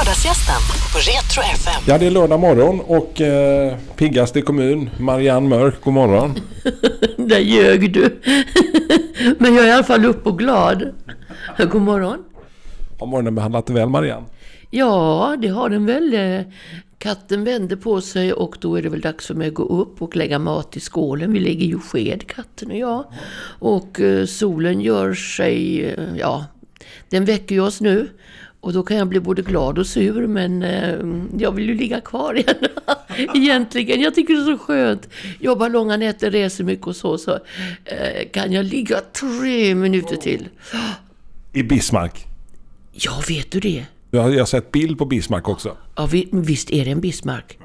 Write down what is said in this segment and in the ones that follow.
Lördagsgästen på Retro FM. Ja, det är lördag morgon och eh, piggast i kommun, Marianne Mörk, god morgon. Där ljög du. Men jag är i alla fall upp och glad. God morgon. Har morgonen behandlat dig väl, Marianne? Ja, det har den väl. Katten vänder på sig och då är det väl dags för mig att gå upp och lägga mat i skålen. Vi lägger ju sked, katten och jag. Och eh, solen gör sig, eh, ja, den väcker ju oss nu. Och då kan jag bli både glad och sur, men eh, jag vill ju ligga kvar igen. Egentligen. Jag tycker det är så skönt. Jobbar långa nätter, reser mycket och så, så eh, kan jag ligga tre minuter till. I Bismarck. Ja, vet du det? Jag har, sett bild på Bismarck också. Ja, vi- visst är det en Bismarck.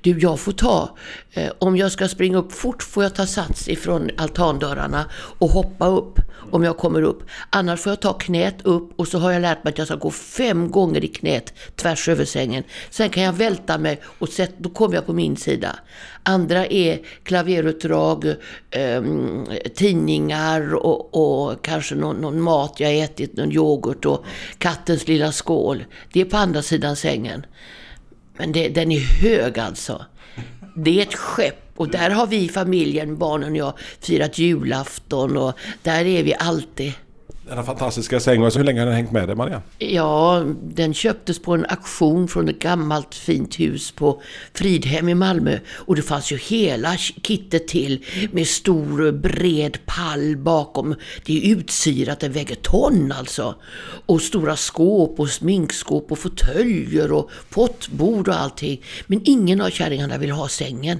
Du, jag får ta, eh, om jag ska springa upp fort får jag ta sats ifrån altandörrarna och hoppa upp om jag kommer upp. Annars får jag ta knät upp och så har jag lärt mig att jag ska gå fem gånger i knät tvärs över sängen. Sen kan jag välta mig och sätt, då kommer jag på min sida. Andra är klaverutdrag, eh, tidningar och, och kanske någon, någon mat jag ätit, någon yoghurt och kattens lilla skål. Det är på andra sidan sängen. Men det, den är hög alltså. Det är ett skepp och där har vi familjen, barnen och jag, firat julafton och där är vi alltid. Denna fantastiska säng. Hur länge har den hängt med dig, Maria? Ja, den köptes på en auktion från ett gammalt fint hus på Fridhem i Malmö. Och det fanns ju hela kittet till med stor bred pall bakom. Det är utsyrat, det väger ton alltså. Och stora skåp och sminkskåp och fåtöljer och pottbord och allting. Men ingen av kärringarna ville ha sängen.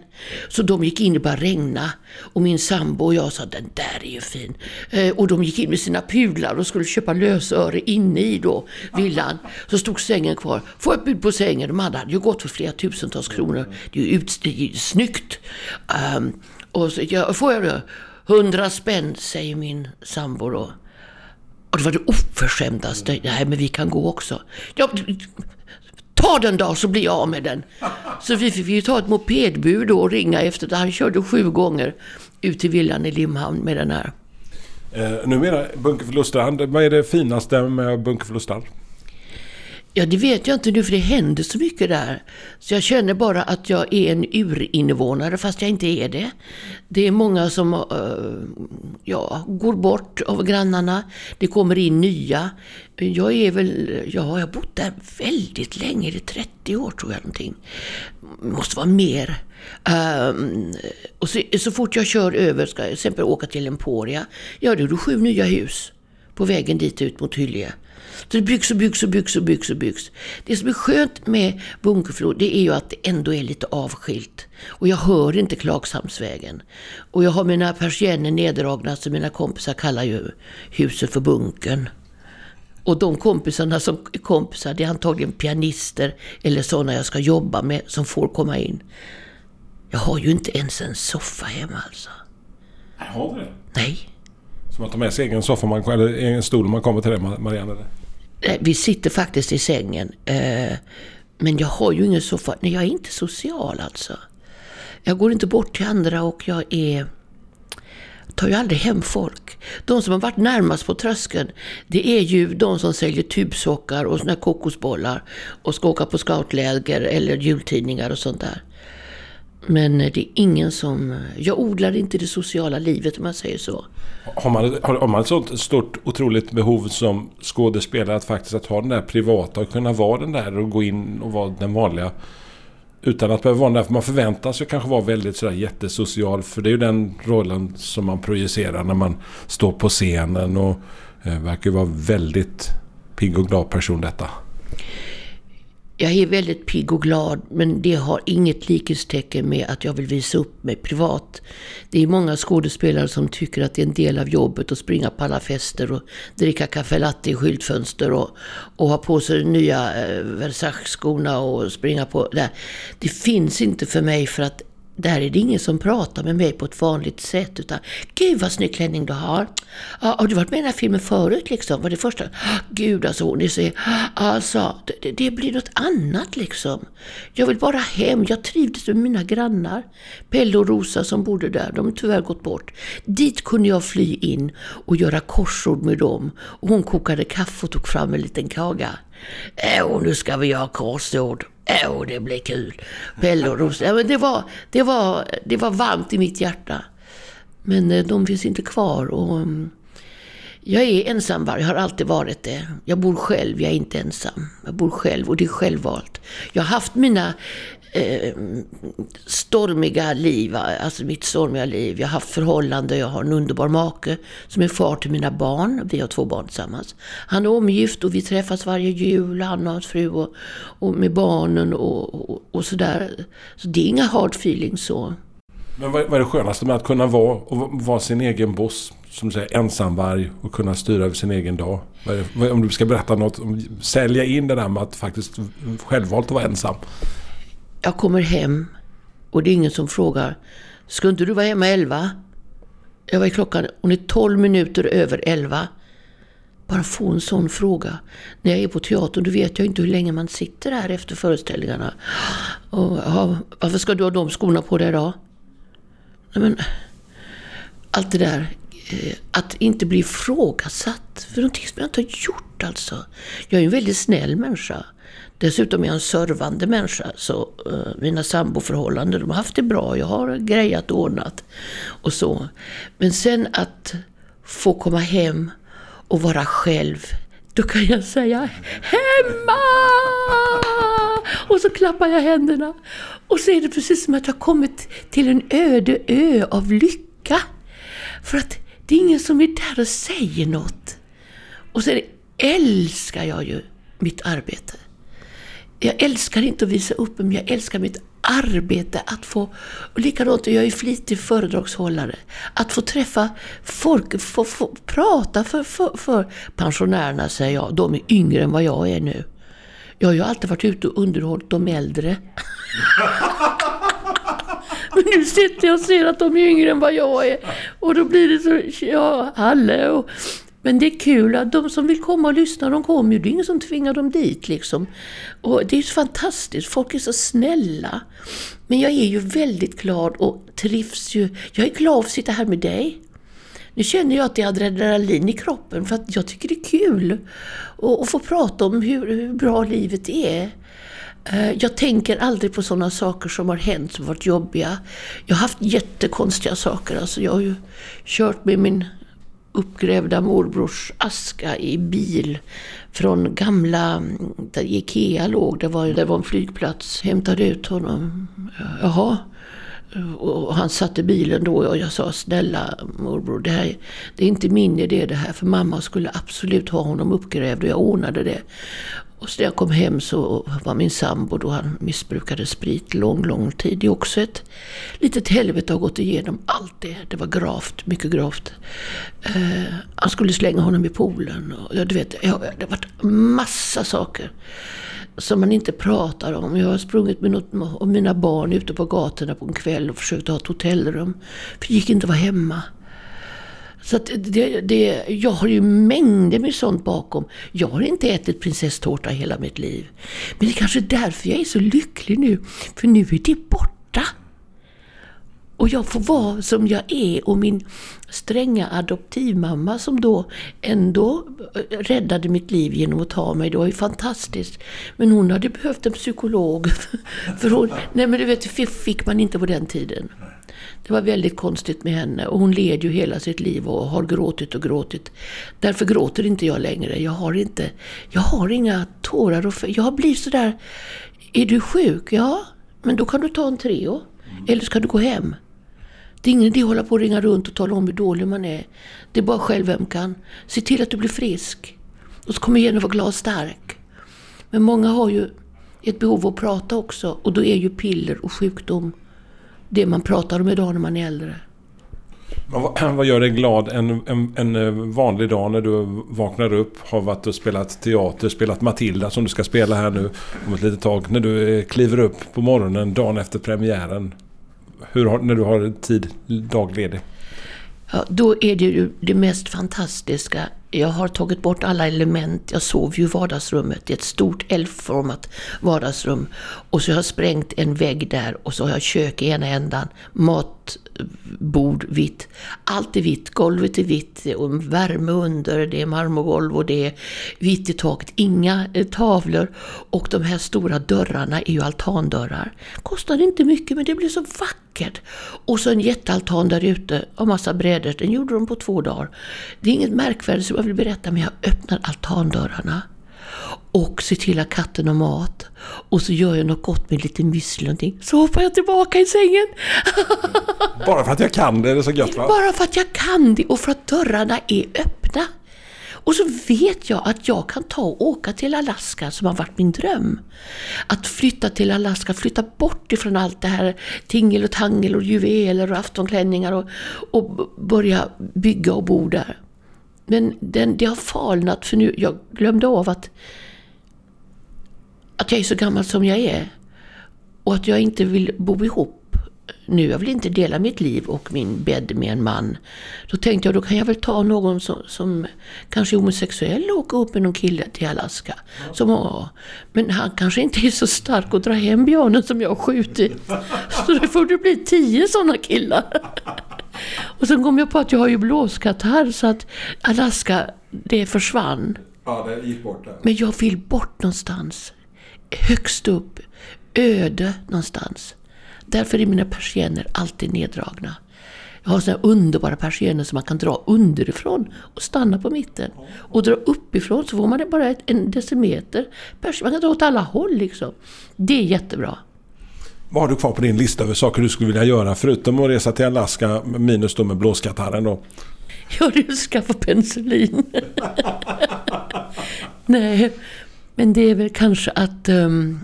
Så de gick in, det började regna. Och min sambo och jag sa, den där är ju fin. Eh, och de gick in med sina pudlar och skulle köpa lösöre inne i då villan. Så stod sängen kvar. Få ett bud på sängen. De andra hade ju gått för flera tusentals kronor. Det är ju, ut, det är ju snyggt. Um, och så, ja, får jag det? Hundra spänn, säger min sambo då. Och det var det oförskämdaste. Nej, men vi kan gå också. Ja, ta den då så blir jag av med den. Så vi fick ju ta ett mopedbud då och ringa efter det. Han körde sju gånger ut till villan i Limhamn med den här. Eh, numera Bunkeflostrand. Vad är det finaste med Bunkeflostrand? Ja, det vet jag inte nu för det händer så mycket där. Så jag känner bara att jag är en urinvånare fast jag inte är det. Det är många som uh, ja, går bort av grannarna. Det kommer in nya. Jag är väl, ja, jag har bott där väldigt länge, det är 30 år tror jag någonting. Måste vara mer. Um, och så, så fort jag kör över, ska jag till exempel åka till Emporia, ja då är det sju nya hus på vägen dit ut mot Hyllie. Så det byggs och byggs och byggs och byggs och byggs. Det som är skönt med Bunkeflo, det är ju att det ändå är lite avskilt. Och jag hör inte Klagshamnsvägen. Och jag har mina persienner neddragna, så mina kompisar kallar ju huset för Bunkern. Och de kompisarna som är kompisar, det är antagligen pianister eller sådana jag ska jobba med som får komma in. Jag har ju inte ens en soffa hemma alltså. Har du det? Nej. Så man tar med sig egen soffa man, eller egen stol man kommer till det, Marianne? Eller? Eh, vi sitter faktiskt i sängen. Eh, men jag har ju ingen soffa. Nej, jag är inte social alltså. Jag går inte bort till andra och jag är... tar ju aldrig hem folk. De som har varit närmast på tröskeln, det är ju de som säljer tubsockar och såna här kokosbollar och ska åka på scoutläger eller jultidningar och sånt där. Men det är ingen som... Jag odlar inte det sociala livet om man säger så. Har man, har, har man ett sånt stort otroligt behov som skådespelare att faktiskt att ha den där privata och kunna vara den där och gå in och vara den vanliga utan att behöva vara den där, för man förväntas ju kanske vara väldigt sådär jättesocial för det är ju den rollen som man projicerar när man står på scenen och eh, verkar ju vara väldigt pigg och glad person detta. Jag är väldigt pigg och glad, men det har inget likhetstecken med att jag vill visa upp mig privat. Det är många skådespelare som tycker att det är en del av jobbet att springa på alla fester och dricka kaffe latte i skyltfönster och, och ha på sig de nya eh, Versace-skorna och springa på... Det, det finns inte för mig för att där är det ingen som pratar med mig på ett vanligt sätt. Utan, Gud vad snygg klänning du har. Ah, har du varit med i den här filmen förut liksom? Var det första? Gud alltså, hon är så... Alltså, det, det blir något annat liksom. Jag vill bara hem. Jag trivdes med mina grannar. Pelle och Rosa som bodde där, de har tyvärr gått bort. Dit kunde jag fly in och göra korsord med dem. Och hon kokade kaffe och tog fram en liten kaga. Äh, Åh, nu ska vi göra korsord. Åh, det blir kul. Pelle och Rosa. Ja, men det, var, det, var, det var varmt i mitt hjärta. Men eh, de finns inte kvar. Och, mm, jag är ensamvarg, har alltid varit det. Jag bor själv, jag är inte ensam. Jag bor själv och det är självvalt. Jag har haft mina eh, stormiga liv, alltså mitt stormiga liv. Jag har haft förhållande, jag har en underbar make som är far till mina barn. Vi har två barn tillsammans. Han är omgift och vi träffas varje jul, han och hans fru och, och med barnen och, och, och sådär. Så det är inga hard feelings så. Men vad, är det skönaste med att kunna vara, och vara sin egen boss? Som du säger, ensamvarg och kunna styra över sin egen dag. Det, om du ska berätta något, sälja in det där med att faktiskt självvalt att vara ensam. Jag kommer hem och det är ingen som frågar. Ska inte du vara hemma elva? Jag var i klockan, hon är tolv minuter över elva. Bara få en sån fråga. När jag är på teatern då vet jag inte hur länge man sitter här efter föreställningarna. Och, ja, varför ska du ha de skorna på dig idag? Nej, men, allt det där. Eh, att inte bli ifrågasatt för någonting som jag inte har gjort alltså. Jag är en väldigt snäll människa. Dessutom är jag en servande människa. Så uh, mina samboförhållanden, de har haft det bra. Jag har grejat och ordnat. Och så. Men sen att få komma hem och vara själv. Då kan jag säga HEMMA! Och så klappar jag händerna. Och så är det precis som att jag kommit till en öde ö av lycka. För att det är ingen som är där och säger något. Och sen älskar jag ju mitt arbete. Jag älskar inte att visa upp mig, men jag älskar mitt arbete. Att få, och likadant, jag är flitig föredragshållare. Att få träffa folk, få, få prata för, för, för pensionärerna, säger jag. De är yngre än vad jag är nu. Jag har ju alltid varit ute och underhållit de äldre. Men nu sitter jag och ser att de är yngre än vad jag är. Och då blir det så, ja, hallå. Men det är kul att de som vill komma och lyssna, de kommer ju. Det är ingen som tvingar dem dit liksom. Och det är fantastiskt, folk är så snälla. Men jag är ju väldigt glad och trivs ju. Jag är glad att sitta här med dig. Nu känner jag att det är adrenalin i kroppen för att jag tycker det är kul att få prata om hur, hur bra livet är. Eh, jag tänker aldrig på sådana saker som har hänt som varit jobbiga. Jag har haft jättekonstiga saker. Alltså jag har ju kört med min uppgrävda morbrors aska i bil från gamla, där Ikea låg, det var, det var en flygplats. Hämtade ut honom. Jaha. Och han satte bilen då och jag sa snälla morbror, det, här, det är inte min idé det här. För mamma skulle absolut ha honom uppgrävd och jag ordnade det. Och så när jag kom hem så var min sambo då han missbrukade sprit lång, lång tid. Det är också ett litet helvete att ha gått igenom allt det. Det var gravt, mycket gravt. Eh, han skulle slänga honom i poolen. Och, ja, du vet, det har varit massa saker som man inte pratar om. Jag har sprungit med något, och mina barn ute på gatorna på en kväll och försökt ha ett hotellrum. För det gick inte att vara hemma. Så att det, det, jag har ju mängder med sånt bakom. Jag har inte ätit prinsesstårta hela mitt liv. Men det är kanske är därför jag är så lycklig nu. För nu är det borta. Och jag får vara som jag är och min stränga adoptivmamma som då ändå eh, räddade mitt liv genom att ta mig. Det var ju fantastiskt. Men hon hade behövt en psykolog. För hon, nej men du vet, fick man inte på den tiden. Det var väldigt konstigt med henne och hon led ju hela sitt liv och har gråtit och gråtit. Därför gråter inte jag längre. Jag har inte, jag har inga tårar och Jag har blivit sådär, är du sjuk? Ja, men då kan du ta en Treo. Eller ska du gå hem? Det är ingen idé att hålla på och ringa runt och tala om hur dålig man är. Det är bara själv vem kan. Se till att du blir frisk. Och så kom igen och var glad och stark. Men många har ju ett behov av att prata också. Och då är ju piller och sjukdom det man pratar om idag när man är äldre. Vad, gör dig glad en, en, en, eh, vanlig dag när du vaknar upp, har varit och spelat teater, spelat Matilda som du ska spela här nu om ett litet tag. När du eh, kliver upp på morgonen dagen efter premiären. Hur har, när du har tid dagledig? Ja, då är det ju det mest fantastiska jag har tagit bort alla element. Jag sover ju i vardagsrummet. Det är ett stort L-format vardagsrum. Och så har jag sprängt en vägg där och så har jag kök i ena ändan bord vitt. Allt är vitt. Golvet är vitt. Och värme under. Det är marmorgolv och det är vitt i taket. Inga eh, tavlor. Och de här stora dörrarna är ju altandörrar. Kostar inte mycket men det blir så vackert. Och så en jättealtan där ute och massa brädor. Den gjorde de på två dagar. Det är inget märkvärdigt som jag vill berätta men jag öppnar altandörrarna. Och ser till att katten har mat. Och så gör jag något gott med lite müsli någonting. Så hoppar jag tillbaka i sängen. Bara för att jag kan det är det så gött va? Bara för att jag kan det och för att dörrarna är öppna. Och så vet jag att jag kan ta och åka till Alaska som har varit min dröm. Att flytta till Alaska, flytta bort ifrån allt det här tingel och tangel och juveler och aftonklänningar och, och börja bygga och bo där. Men den, det har falnat för nu, jag glömde av att, att jag är så gammal som jag är. Och att jag inte vill bo ihop nu. Jag vill inte dela mitt liv och min bädd med en man. Då tänkte jag, då kan jag väl ta någon som, som kanske är homosexuell och åka upp med någon kille till Alaska. Som, ja, men han kanske inte är så stark att dra hem björnen som jag har skjutit. Så det får det bli tio sådana killar. Och sen kom jag på att jag har ju blåskatarr så att Alaska, det försvann. Ja, det gick bort där. Men jag vill bort någonstans. Högst upp. Öde någonstans. Därför är mina persienner alltid neddragna. Jag har sådana underbara persienner som man kan dra underifrån och stanna på mitten. Och dra uppifrån så får man bara en decimeter. Pers- Man kan dra åt alla håll liksom. Det är jättebra. Vad har du kvar på din lista över saker du skulle vilja göra förutom att resa till Alaska minus då med blåskatarren då? Ja, att skaffa penicillin. Nej, men det är väl kanske att... ehm,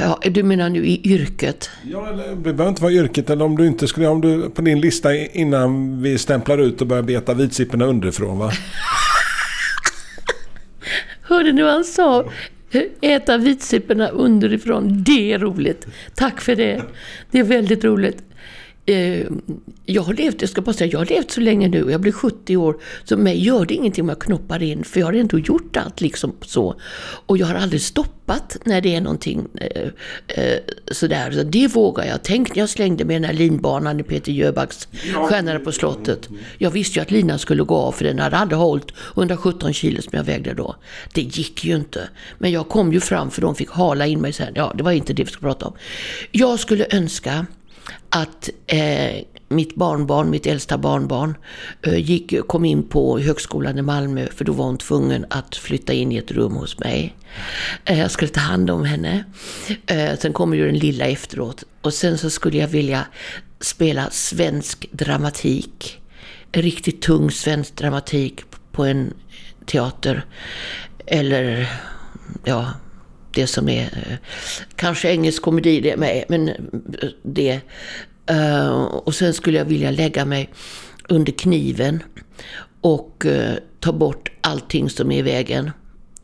ja, du menar nu i yrket? Ja, eller, det behöver inte vara yrket eller om du inte skulle, om du på din lista innan vi stämplar ut och börjar beta vitsipporna underifrån va? Hörde ni vad han sa? Äta vitsipporna underifrån. Det är roligt. Tack för det. Det är väldigt roligt. Eh, Jag har levt, jag ska bara säga, jag har levt så länge nu, jag blir 70 år, så mig gör det ingenting om jag knoppar in, för jag har ändå gjort allt liksom så. Och jag har aldrig stoppat när det är någonting eh, eh, sådär, så det vågar jag. Tänk när jag slängde med den här linbanan i Peter Jöbacks Stjärnorna på slottet. Jag visste ju att linan skulle gå av, för den hade aldrig hållit 117 kilo som jag vägde då. Det gick ju inte. Men jag kom ju fram, för de fick hala in mig sen. Ja, det var inte det vi skulle prata om. Jag skulle önska att eh, mitt barnbarn, mitt äldsta barnbarn, eh, gick, kom in på högskolan i Malmö för då var hon tvungen att flytta in i ett rum hos mig. Eh, jag skulle ta hand om henne. Eh, sen kommer ju den lilla efteråt. Och sen så skulle jag vilja spela svensk dramatik. Riktigt tung svensk dramatik på en teater. Eller, ja, det som är eh, kanske engelsk komedi det med, men eh, det. Eh, och sen skulle jag vilja lägga mig under kniven och ta bort allting som är i vägen.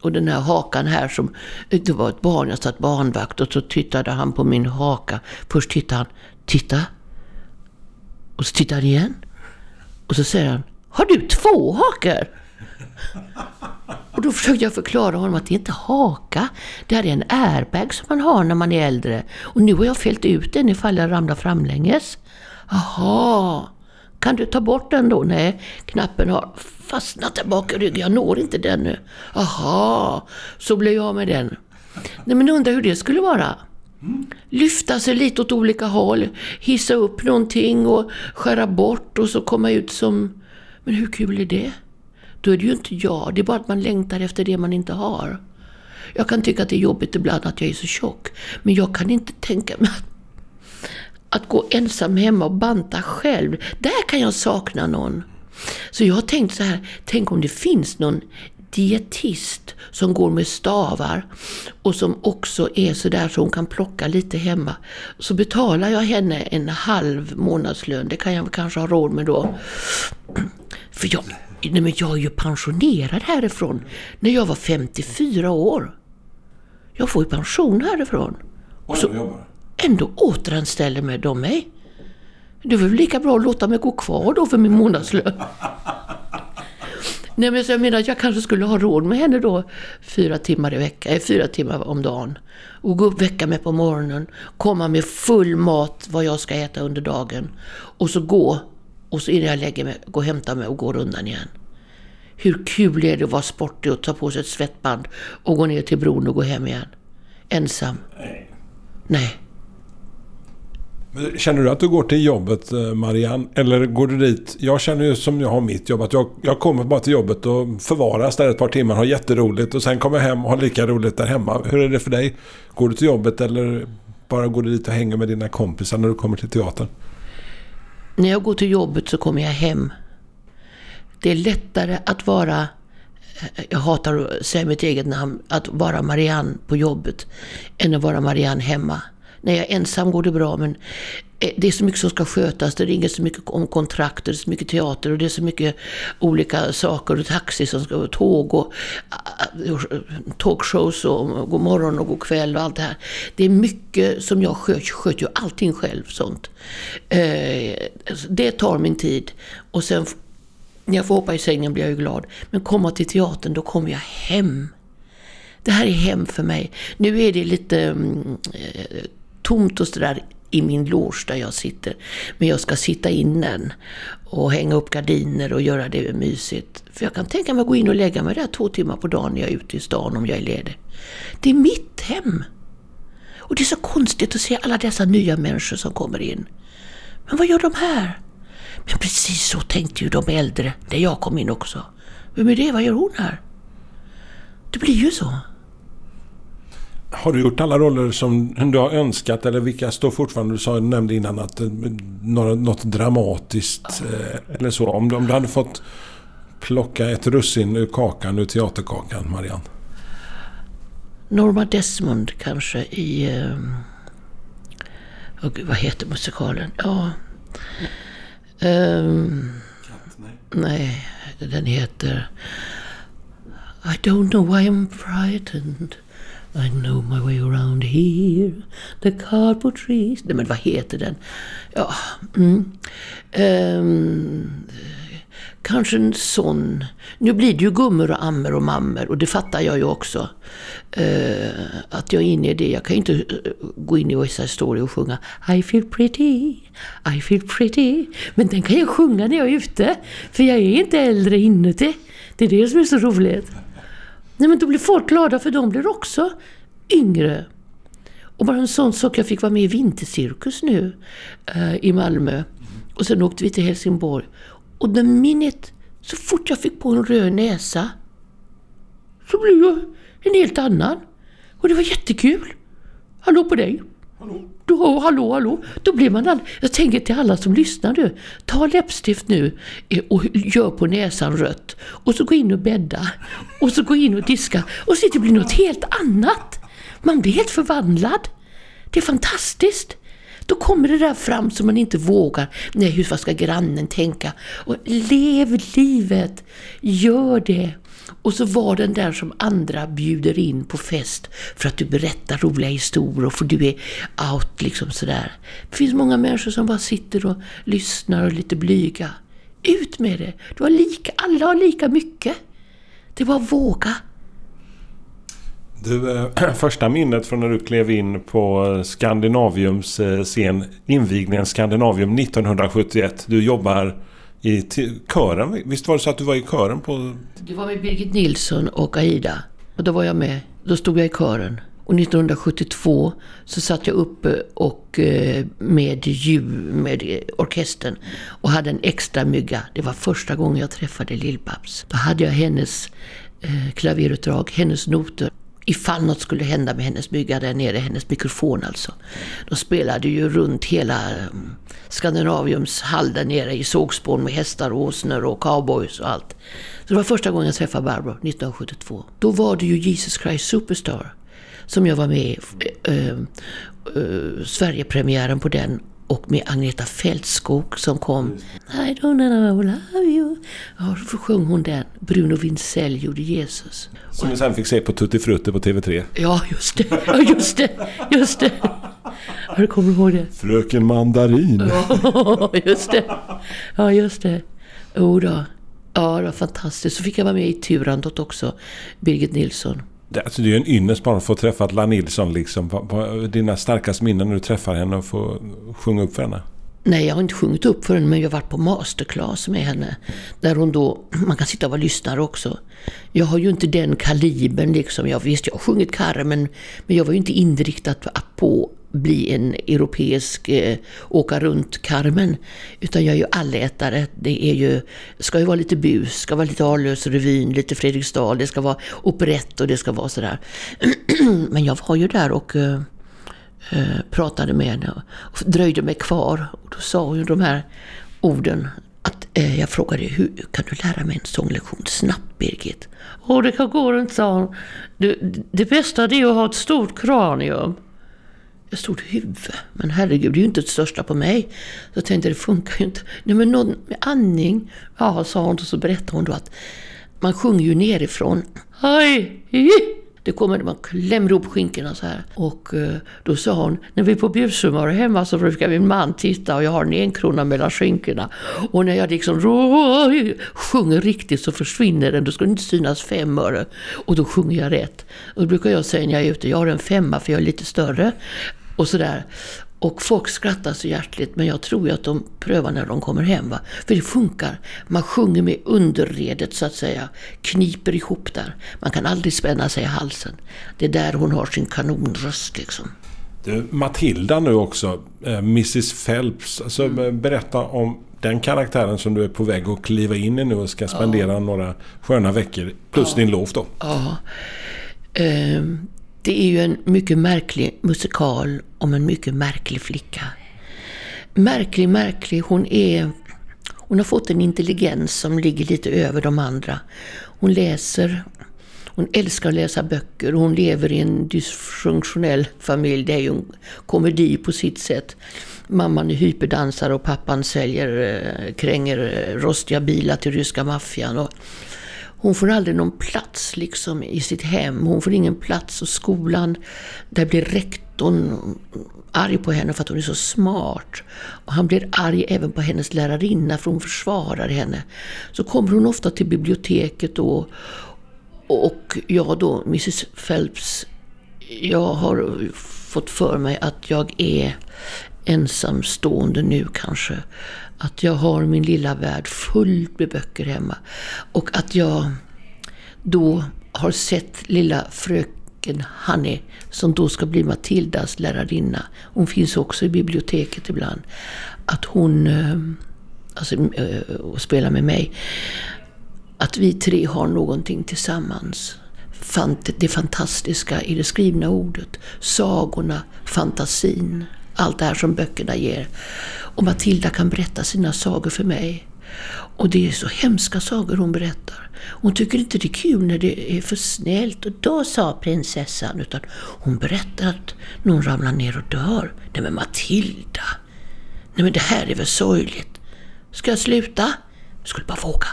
Och den här hakan här som, det var ett barn, jag satt barnvakt och så tittade han på min haka. Först tittade han, titta. Och så tittade han igen. Och så säger han, har du två hakor? Och då försökte jag förklara honom att det inte är haka. Det här är en airbag som man har när man är äldre. Och nu har jag fällt ut den ifall jag ramlar framlänges. Jaha, kan du ta bort den då? Nej, knappen har fastnat där bak i ryggen. Jag når inte den nu. Jaha, så blev jag med den. Nej men undrar hur det skulle vara. Lyfta sig lite åt olika håll, hissa upp någonting och skära bort och så komma ut som... Men hur kul är det? Då är det ju inte jag, det är bara att man längtar efter det man inte har. Jag kan tycka att det är jobbigt ibland att jag är så tjock, men jag kan inte tänka mig att, att gå ensam hemma och banta själv. Där kan jag sakna någon. Så jag har tänkt så här, tänk om det finns någon dietist som går med stavar och som också är sådär så hon kan plocka lite hemma. Så betalar jag henne en halv månadslön, det kan jag kanske ha råd med då. För jag, nej men jag är ju pensionerad härifrån när jag var 54 år. Jag får ju pension härifrån. Och så ändå återanställer med de mig. Det är väl lika bra att låta mig gå kvar då för min månadslön. Nej, men så jag menar att jag kanske skulle ha råd med henne då fyra timmar i veckan, eh, fyra timmar om dagen. Och gå upp, väcka mig på morgonen, komma med full mat vad jag ska äta under dagen. Och så gå, och så innan jag lägger mig, gå och hämta mig och gå rundan igen. Hur kul är det att vara sportig och ta på sig ett svettband och gå ner till bron och gå hem igen? Ensam? Nej. Nej. Känner du att du går till jobbet, eh, Marianne? Eller går du dit? Jag känner ju som jag har mitt jobb att jag, jag kommer bara till jobbet och förvaras där ett par timmar, har jätteroligt och sen kommer jag hem och har lika roligt där hemma. Hur är det för dig? Går du till jobbet eller bara går du dit och hänger med dina kompisar när du kommer till teatern? När jag går till jobbet så kommer jag hem. Det är lättare att vara, eh, jag hatar att säga mitt eget namn, att vara Marianne på jobbet än att vara Marianne hemma. När jag är ensam går det bra men eh, det är så mycket som ska skötas. Det ringer så mycket om kontrakt, det är så mycket teater och det är så mycket olika saker. Och taxi som ska, tåg och eh, eh, talkshows och god morgon och god kväll och allt det här. Det är mycket som jag sköter, sköter ju allting själv sånt. Det tar min tid. Och sen när jag får hoppa i sängen blir jag ju glad. Men komma till teatern, då kommer jag hem. Det här är hem för mig. Nu är det lite mm, eh, tomt och sådär i min loge där jag sitter. Men jag ska sitta inne och hänga upp gardiner och göra det mysigt. För jag kan tänka mig att gå in och lägga mig där två timmar på dagen när jag är ute i stan om jag är ledig. Det är mitt hem. Och det är så konstigt att se alla dessa nya människor som kommer in. Men vad gör de här? Men precis så tänkte ju de äldre när jag kom in också. Vem är det? Vad gör hon här? Det blir ju så. Har du gjort alla roller som du har önskat eller vilka står fortfarande? Du sa, nämnde innan att eh, något dramatiskt eh, eller så. Om du, om du hade fått plocka ett russin ur kakan, ur teaterkakan, Marianne. Norma Desmond kanske i... Eh, gud, vad heter musikalen? Ja... Ehm, nej, den heter... I don't know why I'm frightened. I know my way around here. The cardboard trees. Nej, men vad heter den? Ja, mm. um, kanske en sån. Nu blir det ju gummor och ammer och mammer och det fattar jag ju också. Uh, att jag är inne i det. Jag kan ju inte eh, gå in i West Side Story och sjunga I feel pretty, I feel pretty. Men den kan jag sjunga när jag är ute. För jag är inte äldre inuti. Det är det som är så roligt. Nej men då blir folk glada för de blir också yngre. Och bara en sån sak, jag fick vara med i Vintercirkus nu eh, i Malmö. Och sen åkte vi till Helsingborg. Och the minnet, så fort jag fick på en röd näsa, så blev jag en helt annan. Och det var jättekul. Hallå på dig! Då, hallå, hallå. Då blir man all... Jag tänker till alla som lyssnar nu. Ta läppstift nu eh, och gör på näsan rött. Och så gå in och bädda. Och så gå in och diska. Och så det blir något helt annat. Man blir helt förvandlad. Det är fantastiskt. Då kommer det där fram som man inte vågar. Nej, hur vad ska grannen tänka? Och lev livet. Gör det. Och så var den där som andra bjuder in på fest för att du berättar roliga historier och för du är out liksom sådär. Det finns många människor som bara sitter och lyssnar och är lite blyga. Ut med det! Du har lika, alla har lika mycket. Det var våga. Du, eh, första minnet från när du klev in på Skandinaviums eh, scen, invigningen Skandinavium 1971. Du jobbar i kören. Visst var det så att du var i kören på... Det var med Birgit Nilsson och Aida. Och då var jag med. Då stod jag i kören. Och 1972 så satt jag uppe och eh, med ljud, med orkestern och hade en extra mygga. Det var första gången jag träffade Lill-Babs. Då hade jag hennes eh, klaverutdrag, hennes noter. Ifall något skulle hända med hennes bygga där nere, hennes mikrofon alltså. De spelade ju runt hela mm, Skandinaviums hall där nere i sågspån med hästar och åsnor och cowboys och allt. Så det var första gången jag träffade Barbro, 1972. Då var det ju Jesus Christ Superstar som jag var med i. Äh, äh, Sverigepremiären på den och med Agneta Fältskog som kom. I don't know I love you. Ja, så sjöng hon den. Bruno Wintzell gjorde Jesus. Som vi sen fick se på Tutti Frutti på TV3. Ja, just det. Ja, just det. Just det. Ja, du kommer ihåg det? Fröken Mandarin. Ja, just det. Ja, just det. Jo då. Ja, det var fantastiskt. Så fick jag vara med i Turandot också, Birgit Nilsson. Det, alltså det är ju en ynnest bara att få träffa La Nilsson. Liksom. Dina starkaste minnen när du träffar henne och får sjunga upp för henne? Nej, jag har inte sjungit upp för henne, men jag har varit på masterclass med henne. Där hon då, man kan sitta och vara lyssnare också. Jag har ju inte den kalibern liksom. Jag, visst, jag har sjungit Carmen, men jag var ju inte inriktad på att bli en europeisk eh, åka runt Carmen. Utan jag är ju allätare. Det är ju, ska ju vara lite bus, ska vara lite Arlös-revyn, lite Fredriksdal, det ska vara operett och det ska vara sådär. men jag var ju där och eh, eh, Eh, pratade med henne och dröjde mig kvar. Och då sa hon de här orden. Att, eh, jag frågade hur kan du lära mig en sånglektion snabbt Birgit? Åh, det kan gå inte, sa hon. Det, det bästa det är att ha ett stort kranium. Ett stort huvud. Men herregud, det är ju inte det största på mig. Så jag tänkte, det funkar ju inte. Nej, men någon med andning. Ja, sa hon och så berättade hon då att man sjunger ju nerifrån. Hej! Det kommer, man klämmer ihop skinkorna så här. Och eh, då sa hon, när vi är på bjudsummar hemma så brukar min man titta och jag har en enkrona mellan skinkorna. Och när jag liksom sjunger riktigt så försvinner den, då ska det inte synas fem öre. Och då sjunger jag rätt. Och då brukar jag säga när jag är ute, jag har en femma för jag är lite större. Och sådär. Och folk skrattar så hjärtligt men jag tror ju att de prövar när de kommer hem. Va? För det funkar. Man sjunger med underredet så att säga. Kniper ihop där. Man kan aldrig spänna sig i halsen. Det är där hon har sin kanonröst liksom. Du, Matilda nu också. Eh, Mrs Phelps. Alltså, mm. Berätta om den karaktären som du är på väg att kliva in i nu och ska spendera ja. några sköna veckor. Plus ja. din lov då. Ja. Det är ju en mycket märklig musikal om en mycket märklig flicka. Märklig, märklig. Hon är... Hon har fått en intelligens som ligger lite över de andra. Hon läser. Hon älskar att läsa böcker. Hon lever i en dysfunktionell familj. Det är ju en komedi på sitt sätt. Mamman är hyperdansare och pappan säljer, eh, kränger eh, rostiga bilar till ryska maffian. Hon får aldrig någon plats liksom i sitt hem. Hon får ingen plats och skolan. Där blir rektorn arg på henne för att hon är så smart. Och han blir arg även på hennes lärarinna för hon försvarar henne. Så kommer hon ofta till biblioteket då. Och jag då, Mrs Phelps, jag har fått för mig att jag är ensamstående nu kanske. Att jag har min lilla värld fullt med böcker hemma. Och att jag då har sett lilla fröken Hanne, som då ska bli Matildas lärarinna. Hon finns också i biblioteket ibland. Att hon eh, alltså, eh, och spelar med mig. Att vi tre har någonting tillsammans. Det fantastiska i det skrivna ordet, sagorna, fantasin allt det här som böckerna ger. Och Matilda kan berätta sina sagor för mig. Och det är så hemska sagor hon berättar. Hon tycker inte det är kul när det är för snällt. Och då sa prinsessan. Utan hon berättar att någon ramlar ner och dör. Nej men Matilda! Nej men det här är väl sorgligt. Ska jag sluta? Jag skulle bara våga.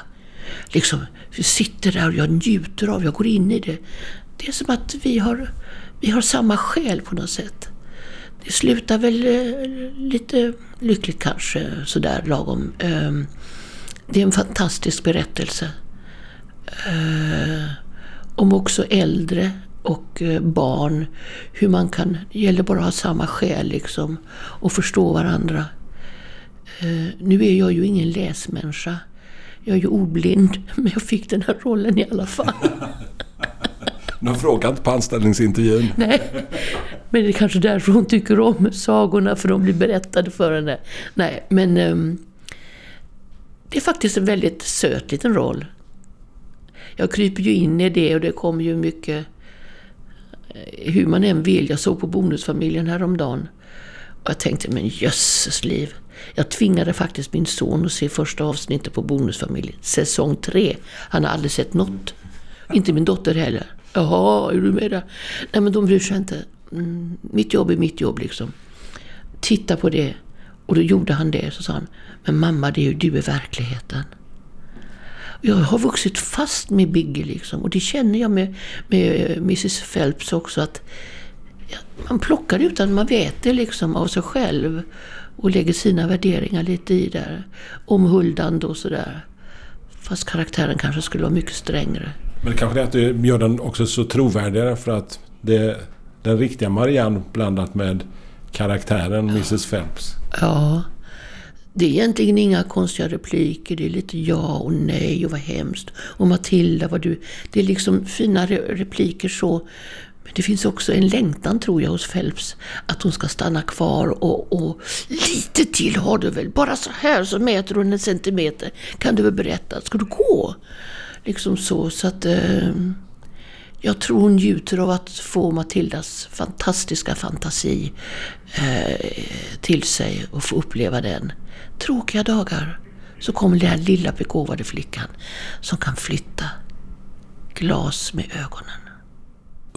Liksom, jag sitter där och jag njuter av, jag går in i det. Det är som att vi har, vi har samma själ på något sätt. Det slutar väl eh, lite lyckligt kanske, sådär lagom. Ehm, det är en fantastisk berättelse. Ehm, om också äldre och eh, barn. Hur man kan, det gäller bara att ha samma själ liksom. Och förstå varandra. Ehm, nu är jag ju ingen läsmänniska. Jag är ju oblind, men jag fick den här rollen i alla fall. De frågar inte på anställningsintervjun. Nej, men det är kanske därför hon tycker om sagorna, för de blir berättade för henne. Nej, men um, det är faktiskt en väldigt söt liten roll. Jag kryper ju in i det och det kommer ju mycket eh, hur man än vill. Jag såg på Bonusfamiljen häromdagen och jag tänkte, men jösses liv. Jag tvingade faktiskt min son att se första avsnittet på Bonusfamiljen, säsong tre. Han har aldrig sett något. Inte min dotter heller. Jaha, är du med där? Nej men de bryr sig inte. Mm, mitt jobb är mitt jobb liksom. Titta på det. Och då gjorde han det. Så sa han, men mamma det är ju du i verkligheten. Jag har vuxit fast med Biggie liksom. Och det känner jag med, med eh, Mrs Phelps också. att ja, Man plockar utan man vet det liksom av sig själv. Och lägger sina värderingar lite i där. Omhuldande och sådär. Fast karaktären kanske skulle vara mycket strängare. Men det kanske är att det gör den också så trovärdigare för att det är den riktiga Marianne blandat med karaktären Mrs Phelps. Ja. Det är egentligen inga konstiga repliker. Det är lite ja och nej och vad hemskt. Och Matilda, vad du... Det är liksom fina re- repliker så. Men det finns också en längtan tror jag hos Phelps. Att hon ska stanna kvar och, och lite till har du väl. Bara så här så mäter hon en centimeter. Kan du väl berätta? Ska du gå? Liksom så. Så att... Eh, jag tror hon njuter av att få Matildas fantastiska fantasi eh, till sig och få uppleva den. Tråkiga dagar så kommer den här lilla begåvade flickan som kan flytta glas med ögonen.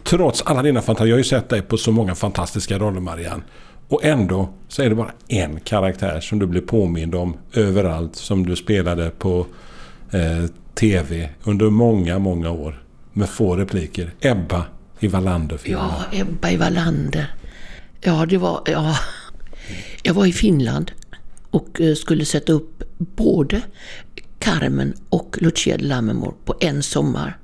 Trots alla dina fantasier, jag har ju sett dig på så många fantastiska roller Marianne. Och ändå så är det bara en karaktär som du blir påmind om överallt som du spelade på eh, TV under många, många år. Med få repliker. Ebba i Wallander-filmen. Ja, Ebba i Wallander. Ja, det var... Ja. Jag var i Finland och eh, skulle sätta upp både Carmen och Lucia de Lammermoor på en sommar.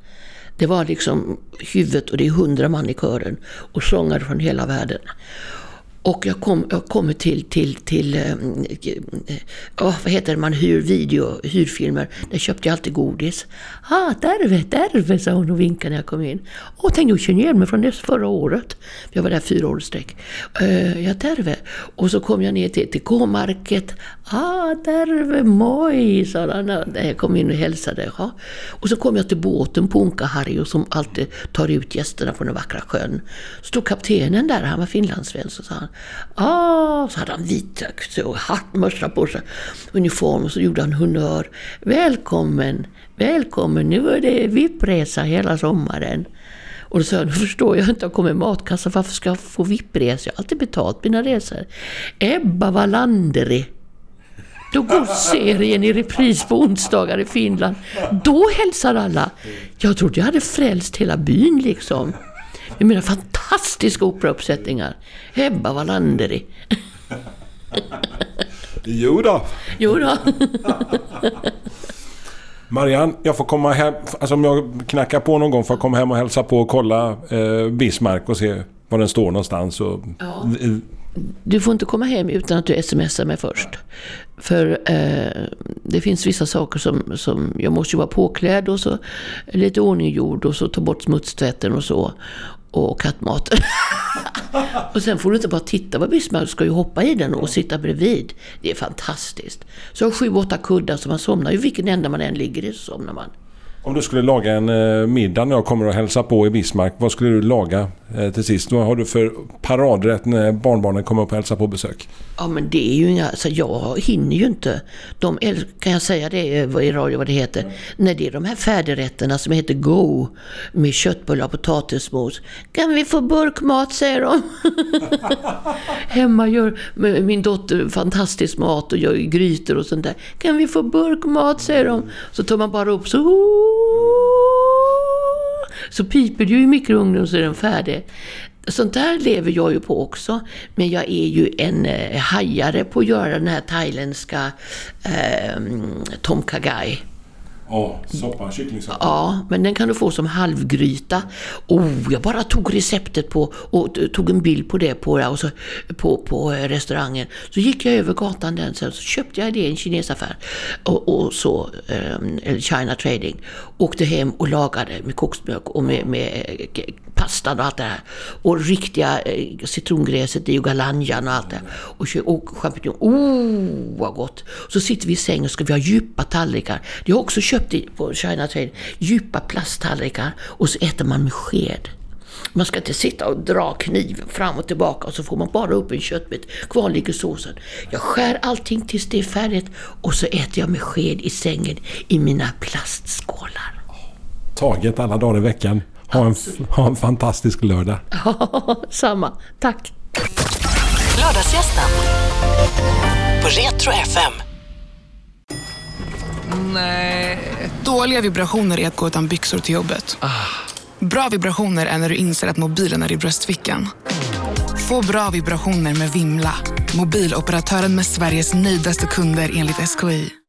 Det var liksom huvudet och det är hundra man i kören och sångare från hela världen. Och jag, kom, jag kommer till, till, till äh, äh, vad heter det, man hyr video, hyrfilmer. Där köpte jag alltid godis. Ah, Terve, Terve, sa hon och vinkade när jag kom in. Åh, tänkte jag känner igen mig från det förra året. Jag var där fyra år i sträck. Uh, ja, Terve. Och så kom jag ner till, till K-market. Ah, Terve, moj, sa han när jag kom in och hälsade. Ja. Och så kom jag till båten på Onka-Harjo som alltid tar ut gästerna från den vackra sjön. Stod kaptenen där, han var finlandssvensk, så sa han Ah, så hade han vitökt och hatt, mössa på sig, uniform och så gjorde han honnör. Välkommen, välkommen, nu är det VIP-resa hela sommaren. Och då sa jag, nu förstår jag inte, jag kommer matkassa, varför ska jag få VIP-resa? Jag har alltid betalt mina resor. Ebba Wallanderi. Då går serien i repris på onsdagar i Finland. Då hälsar alla. Jag trodde jag hade frälst hela byn liksom. Med mina fantastiska operauppsättningar. Ebba Wallanderi. Jo då. Jo då. Marianne, jag får komma hem. Alltså om jag knackar på någon gång får jag komma hem och hälsa på och kolla eh, Bismarck och se var den står någonstans. Och, Ja. Du får inte komma hem utan att du smsar mig först. För eh, det finns vissa saker som, som jag måste ju vara påklädd och så lite ordninggjord och så ta bort smutstvätten och så. Och kattmat. och sen får du inte bara titta på Bismarck, du ska ju hoppa i den och sitta bredvid. Det är fantastiskt. Så jag har sju, åtta kuddar så man somnar ju vilken ända man än ligger i så somnar man. Om du skulle laga en eh, middag när jag kommer och hälsa på i Bismarck. Vad skulle du laga eh, till sist? Vad har du för paradrätt när barnbarnen kommer upp och hälsar på besök? Ja men det är ju inga, alltså jag hinner ju inte. De, kan jag säga det eh, i radio vad det heter? När det är de här färdigrätterna som heter Go med köttbullar och potatismos. Kan vi få burkmat säger de. Hemma gör min dotter fantastisk mat och gör grytor och sånt där. Kan vi få burkmat säger de. Så tar man bara upp så så piper det ju i mikrougnen så är den färdig. Sånt där lever jag ju på också. Men jag är ju en eh, hajare på att göra den här thailändska eh, tom kha gai. Ja, soppa, kycklingsoppa. Ja, men den kan du få som halvgryta. Oh, jag bara tog receptet på och tog en bild på det på, och så, på, på eh, restaurangen. Så gick jag över gatan den sen så köpte jag det i en kinesaffär. Och, och så, ehm, eller China Trading. Åkte hem och lagade med koksmjölk och med, med eh, pastan och allt det här. Och riktiga eh, citrongräset i och galanjan och allt det. Och, och champinjon. Oh, vad gott! Så sitter vi i sängen och ska vi ha djupa tallrikar. Det har jag också köpt i, på China Trade. Djupa plasttallrikar. Och så äter man med sked. Man ska inte sitta och dra kniven fram och tillbaka och så får man bara upp en köttbit. Kvar ligger såsen. Jag skär allting tills det är färdigt och så äter jag med sked i sängen i mina plastskålar. Taget alla dagar i veckan. Ha en, ha en fantastisk lördag. Samma. Tack. Lördagsgästen på Retro FM. Dåliga vibrationer är att gå utan byxor till jobbet. Bra vibrationer är när du inser att mobilen är i bröstfickan. Få bra vibrationer med Vimla. Mobiloperatören med Sveriges nöjdaste kunder enligt SKI.